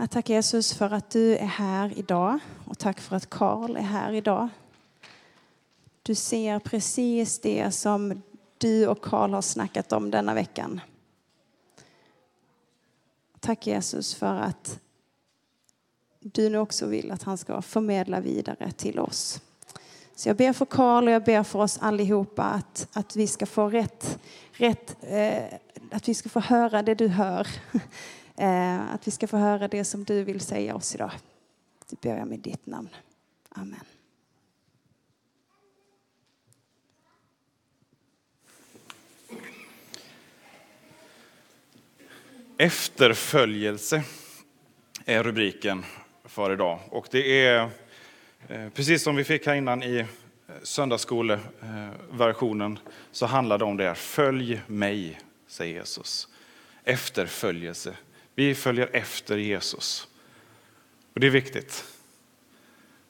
Jag tackar Jesus för att du är här idag och tack för att Karl är här idag. Du ser precis det som du och Karl har snackat om denna veckan. Tack Jesus för att du nu också vill att han ska förmedla vidare till oss. Så jag ber för Karl och jag ber för oss allihopa att, att vi ska få rätt, rätt eh, att vi ska få höra det du hör. Eh, att vi ska få höra det som du vill säga oss idag. Det ber jag med ditt namn. Amen. Efterföljelse är rubriken för idag. Och det är eh, precis som vi fick här innan i söndagsskoleversionen så handlar det om det här. Följ mig, säger Jesus. Efterföljelse. Vi följer efter Jesus. Och det är viktigt.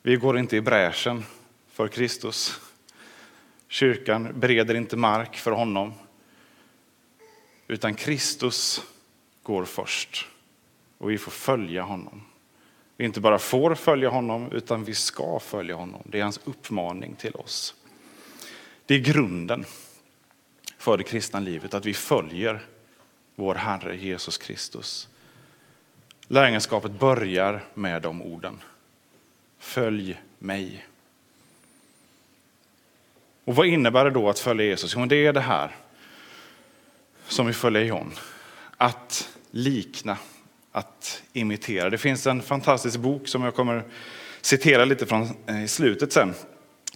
Vi går inte i bräschen för Kristus. Kyrkan bereder inte mark för honom. Utan Kristus går först. Och vi får följa honom. Vi inte bara får följa honom, utan vi ska följa honom. Det är hans uppmaning till oss. Det är grunden för det kristna livet, att vi följer vår Herre Jesus Kristus. Lärjungaskapet börjar med de orden. Följ mig. Och vad innebär det då att följa Jesus? Jo, det är det här som vi följer John. Att likna, att imitera. Det finns en fantastisk bok som jag kommer citera lite från eh, i slutet sen.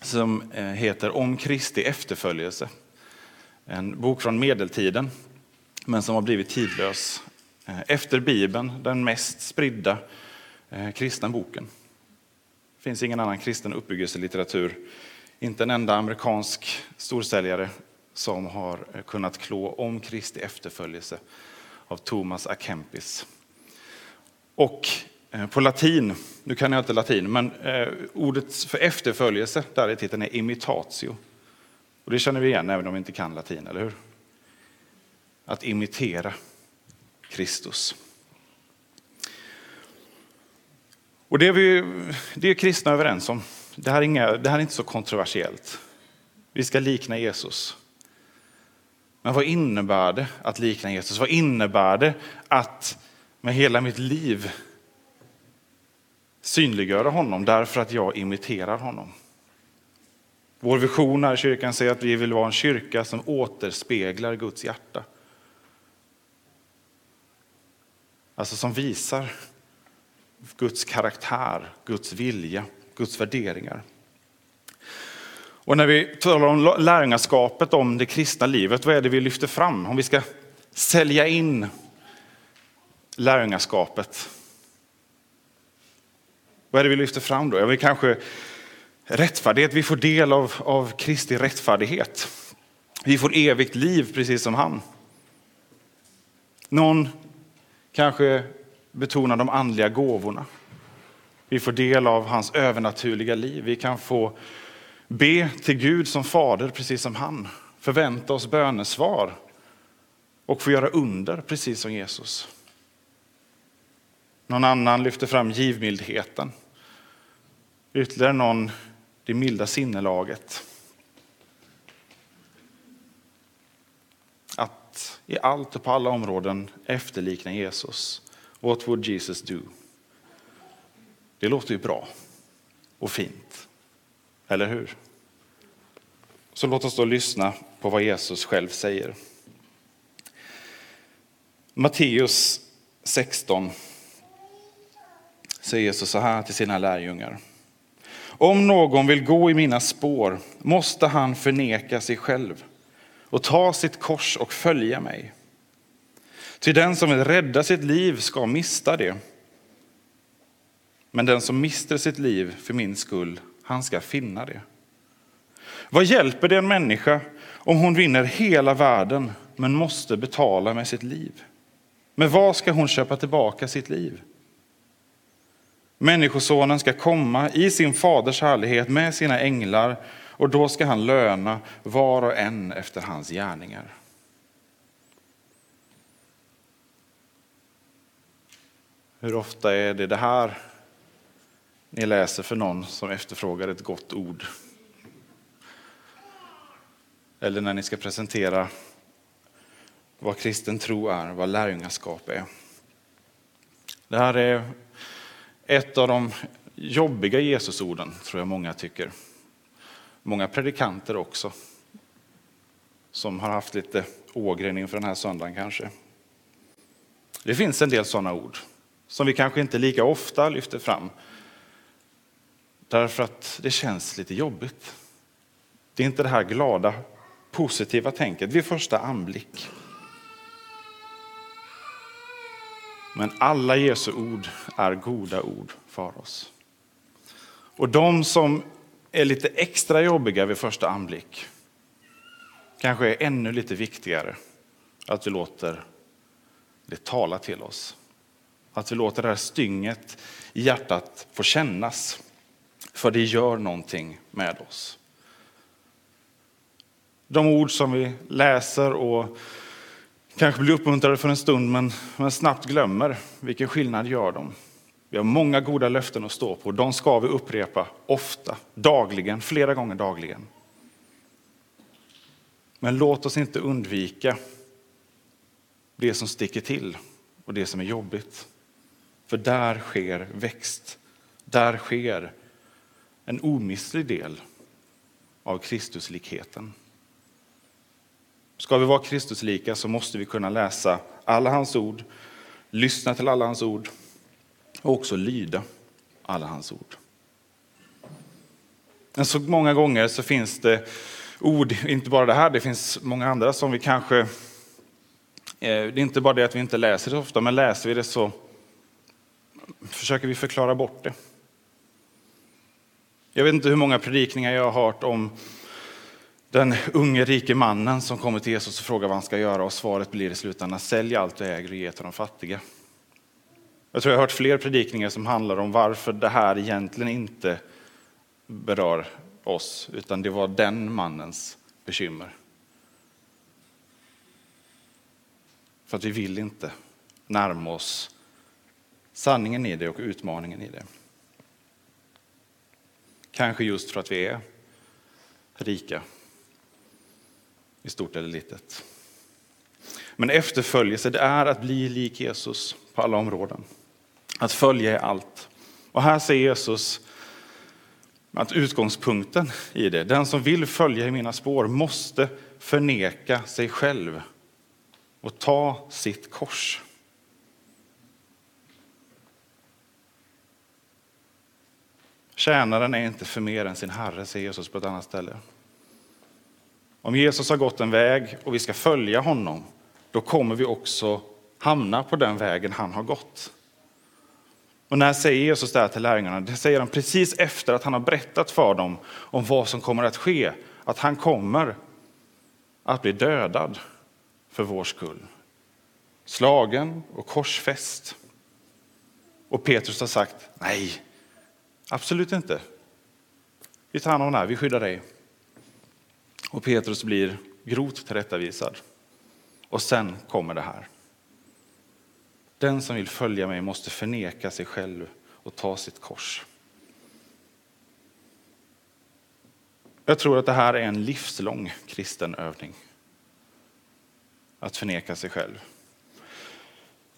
Som eh, heter Om Kristi efterföljelse. En bok från medeltiden, men som har blivit tidlös Eh, efter Bibeln den mest spridda eh, kristna boken. Det finns ingen annan kristen uppbyggelselitteratur, inte en enda amerikansk storsäljare som har eh, kunnat klå om Kristi efterföljelse av Thomas A. Kempis. Och på latin, nu kan jag inte latin, men ordet för efterföljelse där i titeln är imitatio. Och det känner vi igen även om vi inte kan latin, eller hur? Att imitera. Kristus. Och det är, vi, det är kristna överens om. Det här, är inga, det här är inte så kontroversiellt. Vi ska likna Jesus. Men vad innebär det att likna Jesus? Vad innebär det att med hela mitt liv synliggöra honom därför att jag imiterar honom? Vår vision här i kyrkan säger att vi vill vara en kyrka som återspeglar Guds hjärta. Alltså som visar Guds karaktär, Guds vilja, Guds värderingar. Och när vi talar om lärjungaskapet, om det kristna livet, vad är det vi lyfter fram? Om vi ska sälja in lärjungaskapet. Vad är det vi lyfter fram då? Ja, vi kanske rättfärdighet, vi får del av, av Kristi rättfärdighet. Vi får evigt liv precis som han. Någon kanske betona de andliga gåvorna. Vi får del av hans övernaturliga liv. Vi kan få be till Gud som fader, precis som han. Förvänta oss bönesvar och få göra under, precis som Jesus. Någon annan lyfter fram givmildheten. Ytterligare någon det milda sinnelaget. I allt och på alla områden efterlikna Jesus. What would Jesus do? Det låter ju bra och fint, eller hur? Så låt oss då lyssna på vad Jesus själv säger. Matteus 16 säger Jesus så här till sina lärjungar. Om någon vill gå i mina spår måste han förneka sig själv och ta sitt kors och följa mig. Ty den som vill rädda sitt liv ska mista det. Men den som mister sitt liv för min skull, han ska finna det. Vad hjälper det en människa om hon vinner hela världen men måste betala med sitt liv? Med vad ska hon köpa tillbaka sitt liv? Människosonen ska komma i sin faders härlighet med sina änglar och då ska han löna var och en efter hans gärningar. Hur ofta är det det här ni läser för någon som efterfrågar ett gott ord? Eller när ni ska presentera vad kristen tro är, vad lärjungaskap är. Det här är ett av de jobbiga Jesusorden, tror jag många tycker. Många predikanter också, som har haft lite ågren inför den här söndagen kanske. Det finns en del sådana ord som vi kanske inte lika ofta lyfter fram. Därför att det känns lite jobbigt. Det är inte det här glada, positiva tänket vid första anblick. Men alla Jesu ord är goda ord för oss. Och de som är lite extra jobbiga vid första anblick kanske är ännu lite viktigare att vi låter det tala till oss. Att vi låter det här stynget i hjärtat få kännas. För det gör någonting med oss. De ord som vi läser och kanske blir uppmuntrade för en stund men, men snabbt glömmer, vilken skillnad gör de? Vi har många goda löften att stå på. De ska vi upprepa ofta, dagligen, flera gånger dagligen. Men låt oss inte undvika det som sticker till och det som är jobbigt. För där sker växt. Där sker en omistlig del av Kristuslikheten. Ska vi vara Kristuslika så måste vi kunna läsa alla hans ord, lyssna till alla hans ord och också lyda alla hans ord. Men så många gånger så finns det ord, inte bara det här, det finns många andra som vi kanske... Eh, det är inte bara det att vi inte läser det ofta, men läser vi det så försöker vi förklara bort det. Jag vet inte hur många predikningar jag har hört om den unge rike mannen som kommer till Jesus och frågar vad han ska göra och svaret blir i slutändan sälj allt du äger och ge till de fattiga. Jag tror jag har hört fler predikningar som handlar om varför det här egentligen inte berör oss, utan det var den mannens bekymmer. För att vi vill inte närma oss sanningen i det och utmaningen i det. Kanske just för att vi är rika, i stort eller litet. Men efterföljelse det är att bli lik Jesus på alla områden. Att följa är allt. Och här säger Jesus att utgångspunkten i det, den som vill följa i mina spår måste förneka sig själv och ta sitt kors. Tjänaren är inte för mer än sin herre, säger Jesus på ett annat ställe. Om Jesus har gått en väg och vi ska följa honom, då kommer vi också hamna på den vägen han har gått. Och när säger Jesus det här till lärjungarna? Det säger han precis efter att han har berättat för dem om vad som kommer att ske. Att han kommer att bli dödad för vår skull. Slagen och korsfäst. Och Petrus har sagt, nej, absolut inte. Vi tar hand om det här, vi skyddar dig. Och Petrus blir grovt tillrättavisad. Och sen kommer det här. Den som vill följa mig måste förneka sig själv och ta sitt kors. Jag tror att det här är en livslång kristen övning. Att förneka sig själv.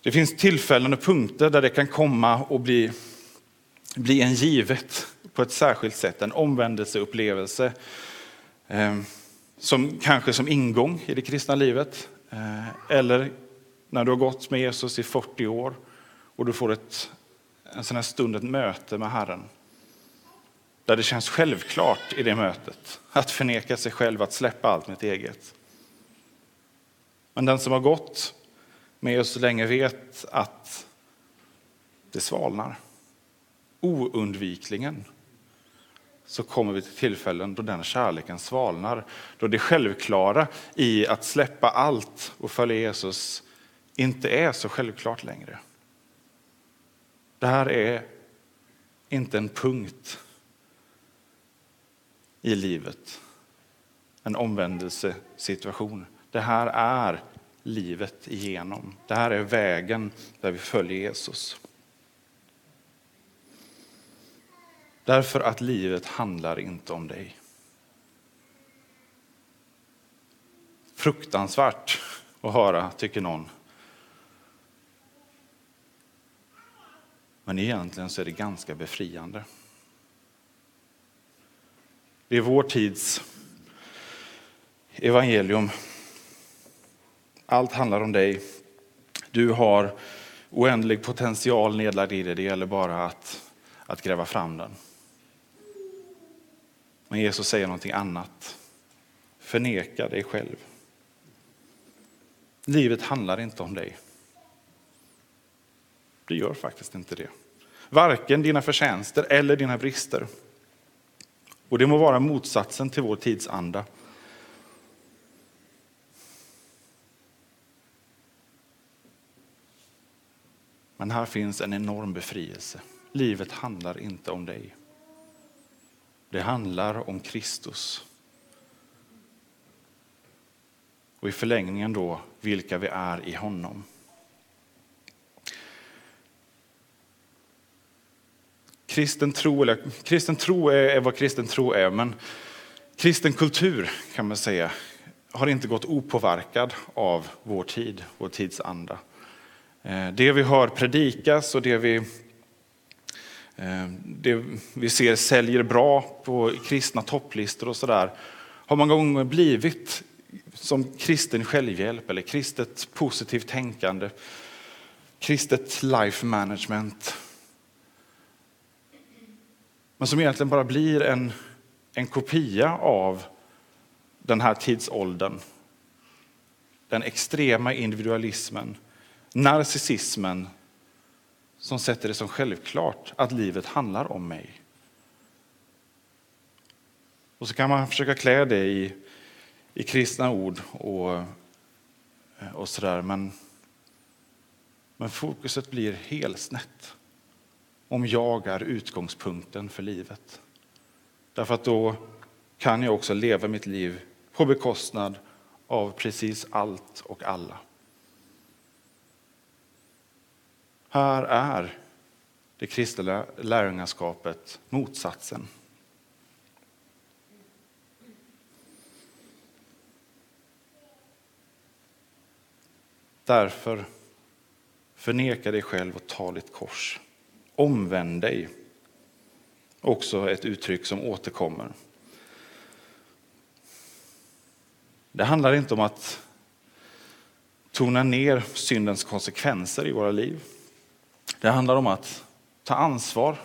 Det finns tillfällen och punkter där det kan komma och bli, bli en givet på ett särskilt sätt, en omvändelseupplevelse. Eh, som, kanske som ingång i det kristna livet. Eh, eller när du har gått med Jesus i 40 år och du får ett, en sån här stund, ett möte med Herren. Där det känns självklart i det mötet att förneka sig själv, att släppa allt mitt eget. Men den som har gått med oss så länge vet att det svalnar. Oundvikligen så kommer vi till tillfällen då den kärleken svalnar. Då det självklara i att släppa allt och följa Jesus inte är så självklart längre. Det här är inte en punkt i livet, en omvändelsesituation. Det här är livet igenom. Det här är vägen där vi följer Jesus. Därför att livet handlar inte om dig. Fruktansvärt att höra, tycker någon. Men egentligen så är det ganska befriande. Det är vår tids evangelium. Allt handlar om dig. Du har oändlig potential nedlagd i dig. Det gäller bara att, att gräva fram den. Men Jesus säger någonting annat. Förneka dig själv. Livet handlar inte om dig. Det gör faktiskt inte det. Varken dina förtjänster eller dina brister. Och det må vara motsatsen till vår tidsanda. Men här finns en enorm befrielse. Livet handlar inte om dig. Det handlar om Kristus. Och i förlängningen då vilka vi är i honom. Kristen tro, eller, kristen tro är, är vad kristen tro är, men kristen kultur kan man säga har inte gått opåverkad av vår tid, vår tidsanda. Eh, det vi hör predikas och det vi, eh, det vi ser säljer bra på kristna topplistor och sådär har många gånger blivit som kristen självhjälp eller kristet positivt tänkande, kristet life management. Men som egentligen bara blir en, en kopia av den här tidsåldern. Den extrema individualismen, narcissismen som sätter det som självklart att livet handlar om mig. Och så kan man försöka klä det i, i kristna ord och, och sådär, men, men fokuset blir helt snett om jag är utgångspunkten för livet. Därför att då kan jag också leva mitt liv på bekostnad av precis allt och alla. Här är det kristna lärjungaskapet motsatsen. Därför förneka dig själv och ta ditt kors. Omvänd dig. Också ett uttryck som återkommer. Det handlar inte om att tona ner syndens konsekvenser i våra liv. Det handlar om att ta ansvar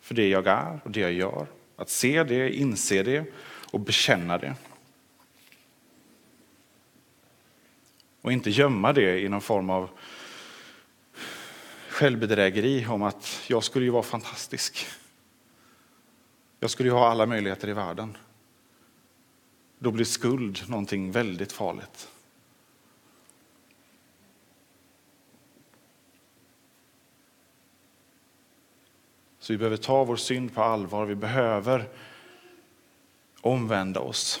för det jag är och det jag gör. Att se det, inse det och bekänna det. Och inte gömma det i någon form av självbedrägeri om att jag skulle ju vara fantastisk. Jag skulle ju ha alla möjligheter i världen. Då blir skuld någonting väldigt farligt. Så vi behöver ta vår synd på allvar. Vi behöver omvända oss.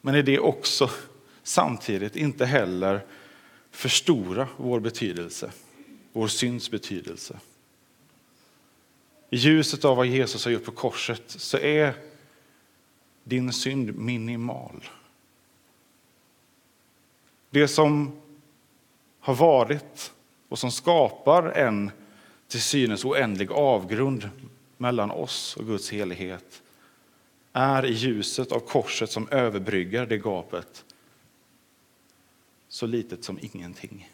Men är det också samtidigt inte heller förstora vår betydelse, vår synds betydelse. I ljuset av vad Jesus har gjort på korset så är din synd minimal. Det som har varit och som skapar en till synes oändlig avgrund mellan oss och Guds helighet är i ljuset av korset som överbryggar det gapet så litet som ingenting.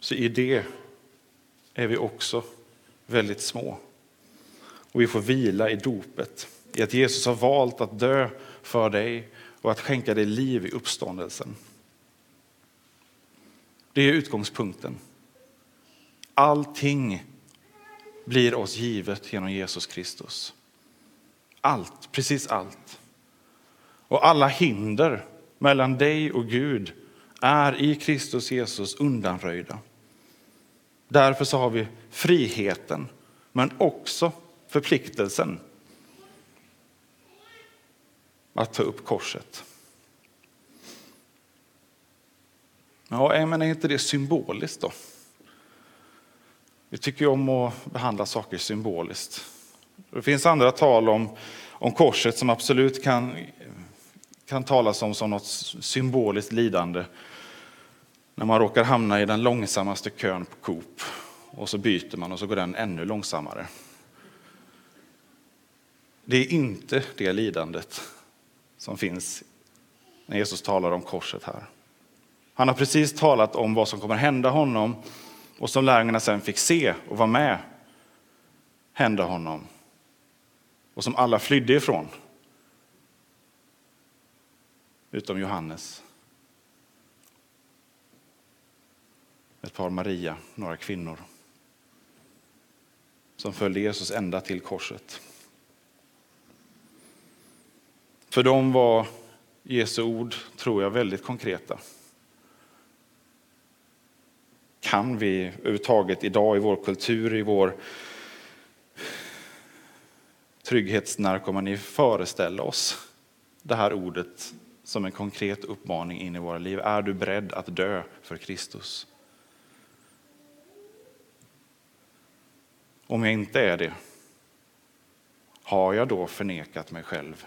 Så i det är vi också väldigt små. Och vi får vila i dopet. i att Jesus har valt att dö för dig och att skänka dig liv i uppståndelsen. Det är utgångspunkten. Allting blir oss givet genom Jesus Kristus. Allt, precis allt. Och alla hinder mellan dig och Gud är i Kristus Jesus undanröjda. Därför så har vi friheten, men också förpliktelsen att ta upp korset. Ja, men är inte det symboliskt då? Vi tycker ju om att behandla saker symboliskt. Det finns andra tal om, om korset som absolut kan, kan talas om som något symboliskt lidande. När man råkar hamna i den långsammaste kön på Coop och så byter man och så går den ännu långsammare. Det är inte det lidandet som finns när Jesus talar om korset här. Han har precis talat om vad som kommer hända honom och som lärjungarna sen fick se och vara med hända honom och som alla flydde ifrån. Utom Johannes. Ett par Maria, några kvinnor som följde Jesus ända till korset. För dem var Jesu ord, tror jag, väldigt konkreta. Kan vi överhuvudtaget idag i vår kultur, i vår trygghetsnarkomani föreställa oss det här ordet som en konkret uppmaning in i våra liv? Är du beredd att dö för Kristus? Om jag inte är det, har jag då förnekat mig själv?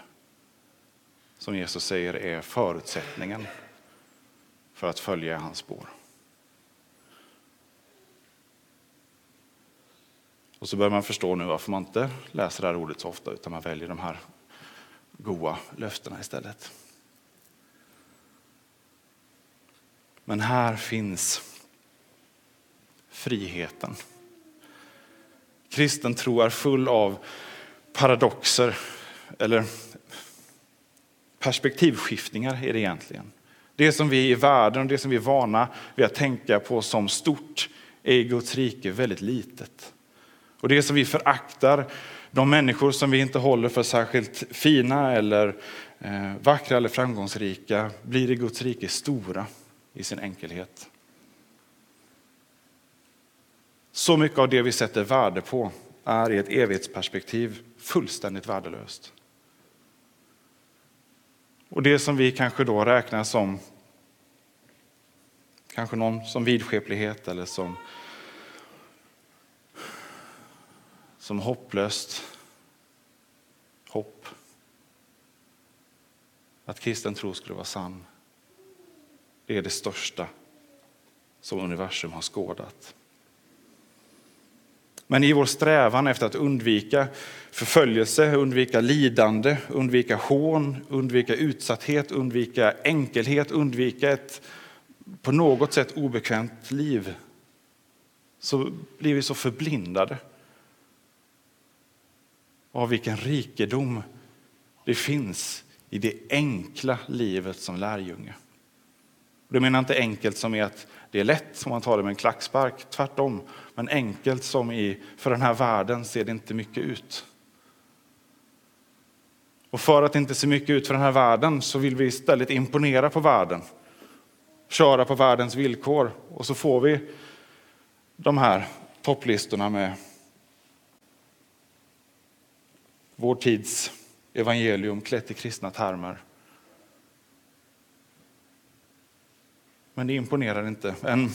Som Jesus säger är förutsättningen för att följa hans spår. Och så börjar man förstå nu varför man inte läser det här ordet så ofta utan man väljer de här goa löftena istället. Men här finns friheten. Kristen tro är full av paradoxer, eller perspektivskiftningar är det egentligen. Det som vi i världen och det som vi är vana vid att tänka på som stort är i Guds rike väldigt litet. Och det som vi föraktar, de människor som vi inte håller för särskilt fina eller eh, vackra eller framgångsrika, blir i Guds rike stora i sin enkelhet. Så mycket av det vi sätter värde på är i ett evighetsperspektiv fullständigt värdelöst. Och det som vi kanske då räknar som kanske någon som vidskeplighet eller som som hopplöst hopp. Att kristen tro skulle vara sann. Det är det största som universum har skådat. Men i vår strävan efter att undvika förföljelse, undvika lidande, undvika hån, undvika utsatthet, undvika enkelhet, undvika ett på något sätt obekvämt liv så blir vi så förblindade av vilken rikedom det finns i det enkla livet som lärjunge. Det menar inte enkelt som är att det är lätt om man tar det med en klackspark, tvärtom. Men enkelt som i, för den här världen ser det inte mycket ut. Och för att det inte ser mycket ut för den här världen så vill vi istället imponera på världen. Köra på världens villkor och så får vi de här topplistorna med vår tids evangelium klätt i kristna termer. Men det imponerar inte. En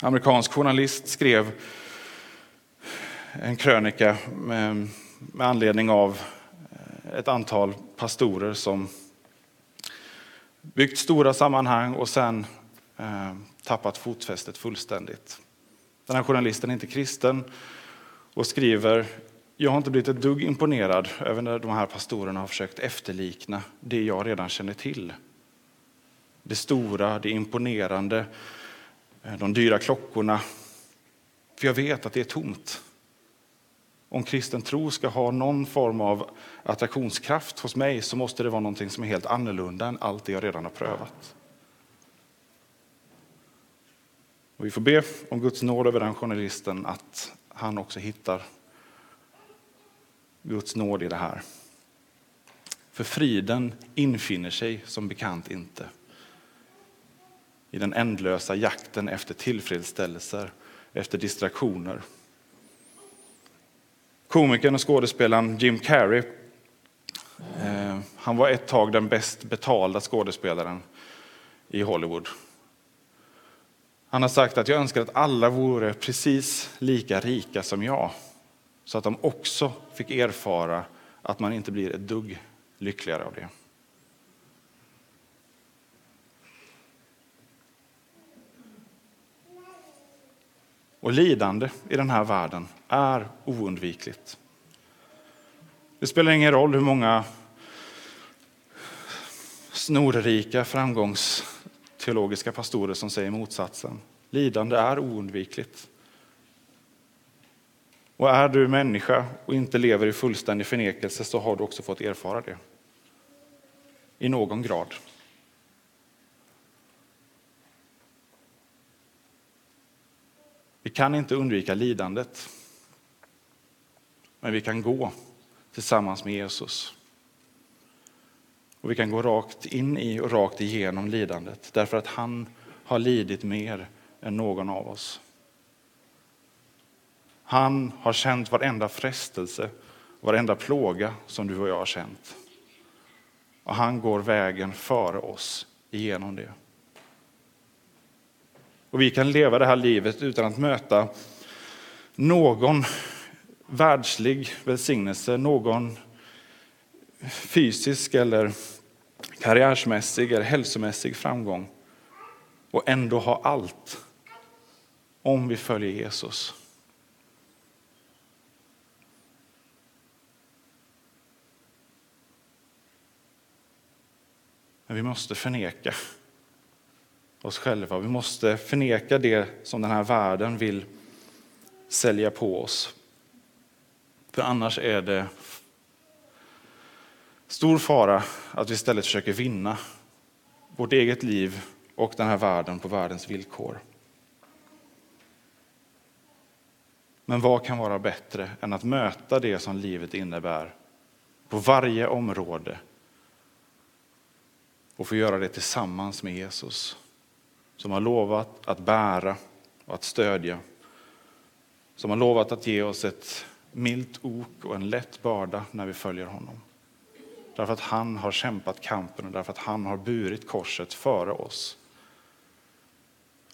amerikansk journalist skrev en krönika med, med anledning av eh, ett antal pastorer som byggt stora sammanhang och sen eh, tappat fotfästet fullständigt. Den här journalisten är inte kristen och skriver jag har inte blivit ett dugg imponerad över när de här pastorerna har försökt efterlikna det jag redan känner till. Det stora, det imponerande, eh, de dyra klockorna. För jag vet att det är tomt om kristen tro ska ha någon form av attraktionskraft hos mig så måste det vara någonting som är helt annorlunda än allt det jag redan har prövat. Och vi får be om Guds nåd över den journalisten att han också hittar Guds nåd i det här. För friden infinner sig som bekant inte i den ändlösa jakten efter tillfredsställelser, efter distraktioner. Komikern och skådespelaren Jim Carrey, eh, han var ett tag den bäst betalda skådespelaren i Hollywood. Han har sagt att jag önskar att alla vore precis lika rika som jag, så att de också fick erfara att man inte blir ett dugg lyckligare av det. Och lidande i den här världen är oundvikligt. Det spelar ingen roll hur många snorrika framgångsteologiska pastorer som säger motsatsen. Lidande är oundvikligt. Och är du människa och inte lever i fullständig förnekelse så har du också fått erfara det. I någon grad. Vi kan inte undvika lidandet. Men vi kan gå tillsammans med Jesus. Och vi kan gå rakt in i och rakt igenom lidandet därför att han har lidit mer än någon av oss. Han har känt varenda frestelse, varenda plåga som du och jag har känt. Och han går vägen före oss igenom det. Och vi kan leva det här livet utan att möta någon världslig välsignelse, någon fysisk eller karriärsmässig eller hälsomässig framgång och ändå ha allt om vi följer Jesus. Men vi måste förneka oss själva. Vi måste förneka det som den här världen vill sälja på oss. För annars är det stor fara att vi istället försöker vinna vårt eget liv och den här världen på världens villkor. Men vad kan vara bättre än att möta det som livet innebär på varje område och få göra det tillsammans med Jesus som har lovat att bära och att stödja. Som har lovat att ge oss ett milt ok och en lätt börda när vi följer honom. Därför att han har kämpat kampen och därför att han har burit korset före oss.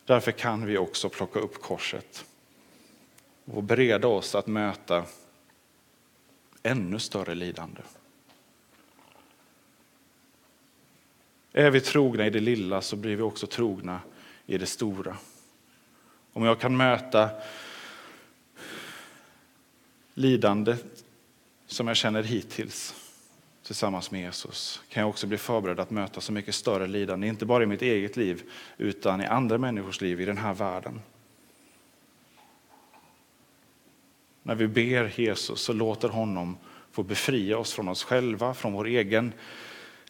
Därför kan vi också plocka upp korset och bereda oss att möta ännu större lidande. Är vi trogna i det lilla så blir vi också trogna i det stora. Om jag kan möta lidandet som jag känner hittills tillsammans med Jesus kan jag också bli förberedd att möta så mycket större lidande, inte bara i mitt eget liv utan i andra människors liv i den här världen. När vi ber Jesus så låter honom få befria oss från oss själva, från vår egen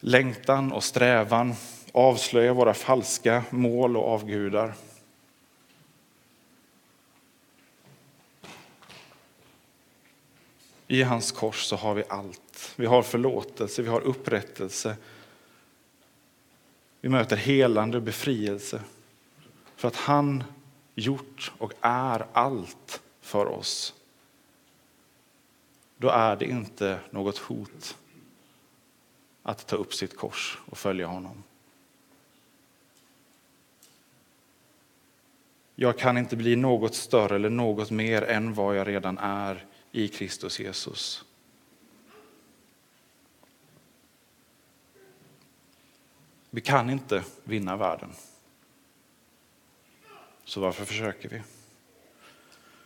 längtan och strävan, avslöja våra falska mål och avgudar. I hans kors så har vi allt. Vi har förlåtelse, vi har upprättelse. Vi möter helande och befrielse. För att han gjort och är allt för oss. Då är det inte något hot att ta upp sitt kors och följa honom. Jag kan inte bli något större eller något mer än vad jag redan är i Kristus Jesus. Vi kan inte vinna världen. Så varför försöker vi?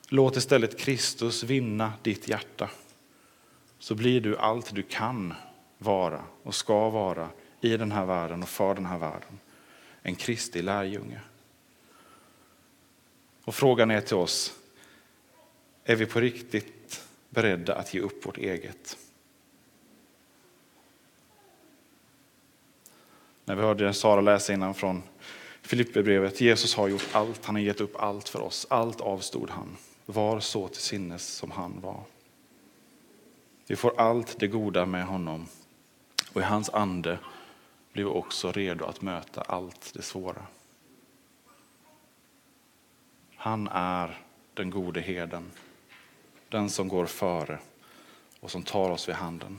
Låt istället Kristus vinna ditt hjärta. Så blir du allt du kan vara och ska vara i den här världen och för den här världen. En Kristi lärjunge. Och frågan är till oss, är vi på riktigt beredda att ge upp vårt eget. När vi hörde Sara läsa innan från Filipperbrevet. Jesus har gjort allt, han har gett upp allt för oss. Allt avstod han. Var så till sinnes som han var. Vi får allt det goda med honom och i hans ande blir vi också redo att möta allt det svåra. Han är den gode herden, den som går före och som tar oss vid handen.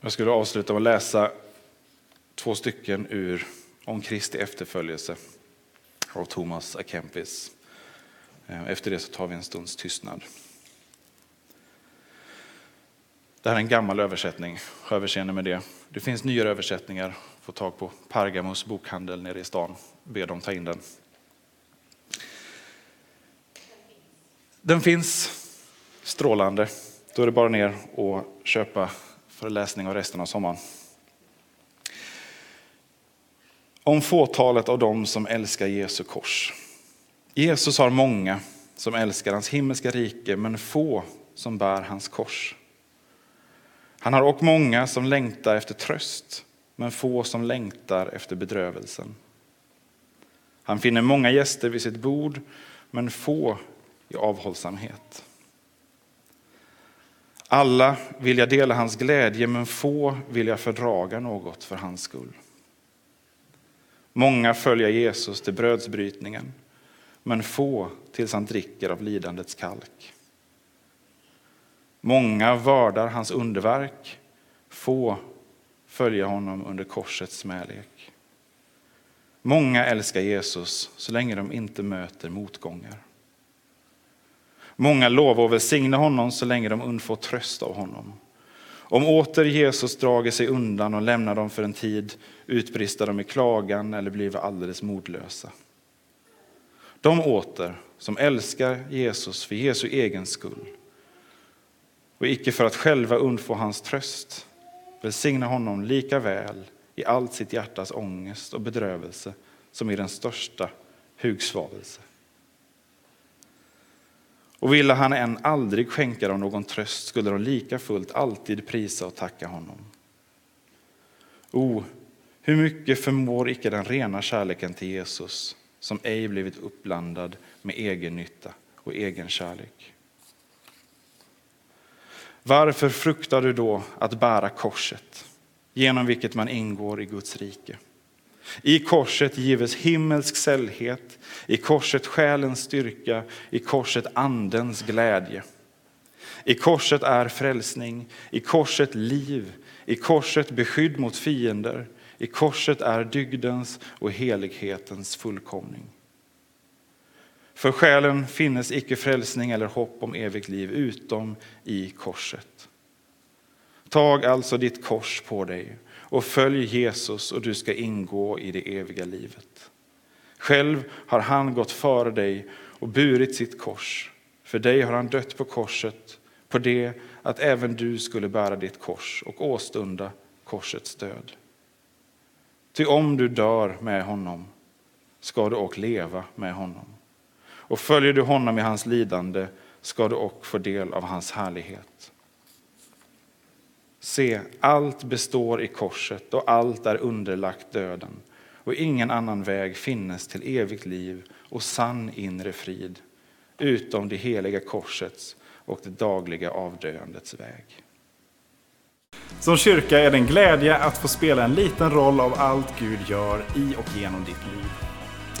Jag skulle avsluta med att läsa två stycken ur Om Kristi efterföljelse av Thomas A. Kempis. Efter det så tar vi en stunds tystnad. Det här är en gammal översättning, överseende med det. Det finns nyare översättningar, få tag på Pargamos bokhandel nere i stan, be dem ta in den. Den finns strålande, då är det bara ner och köpa för läsning av resten av sommaren. Om fåtalet av dem som älskar Jesu kors. Jesus har många som älskar hans himmelska rike, men få som bär hans kors. Han har också många som längtar efter tröst, men få som längtar efter bedrövelsen. Han finner många gäster vid sitt bord, men få i avhållsamhet. Alla vill jag dela hans glädje, men få vill jag fördraga något för hans skull. Många följer Jesus till brödsbrytningen, men få tills han dricker av lidandets kalk. Många vördar hans underverk, få följer honom under korsets smälek. Många älskar Jesus så länge de inte möter motgångar. Många lovar och välsigna honom så länge de undfår tröst av honom. Om åter Jesus drager sig undan och lämnar dem för en tid utbrister de i klagan eller blir alldeles modlösa. De åter som älskar Jesus för Jesu egen skull och icke för att själva undfå hans tröst välsigna honom lika väl i allt sitt hjärtas ångest och bedrövelse som i den största hugsvavelse. Och ville han än aldrig skänka dem någon tröst skulle de lika fullt alltid prisa och tacka honom. O, hur mycket förmår icke den rena kärleken till Jesus som ej blivit uppblandad med egen nytta och egen kärlek. Varför fruktar du då att bära korset genom vilket man ingår i Guds rike? I korset gives himmelsk sällhet, i korset själens styrka, i korset andens glädje. I korset är frälsning, i korset liv, i korset beskydd mot fiender, i korset är dygdens och helighetens fullkomning. För själen finnes icke frälsning eller hopp om evigt liv utom i korset. Tag alltså ditt kors på dig och följ Jesus och du ska ingå i det eviga livet. Själv har han gått före dig och burit sitt kors. För dig har han dött på korset på det att även du skulle bära ditt kors och åstunda korsets död. Ty om du dör med honom ska du och leva med honom. Och följer du honom i hans lidande ska du också få del av hans härlighet. Se, allt består i korset och allt är underlagt döden och ingen annan väg finnes till evigt liv och sann inre frid utom det heliga korsets och det dagliga avdöendets väg. Som kyrka är det en glädje att få spela en liten roll av allt Gud gör i och genom ditt liv.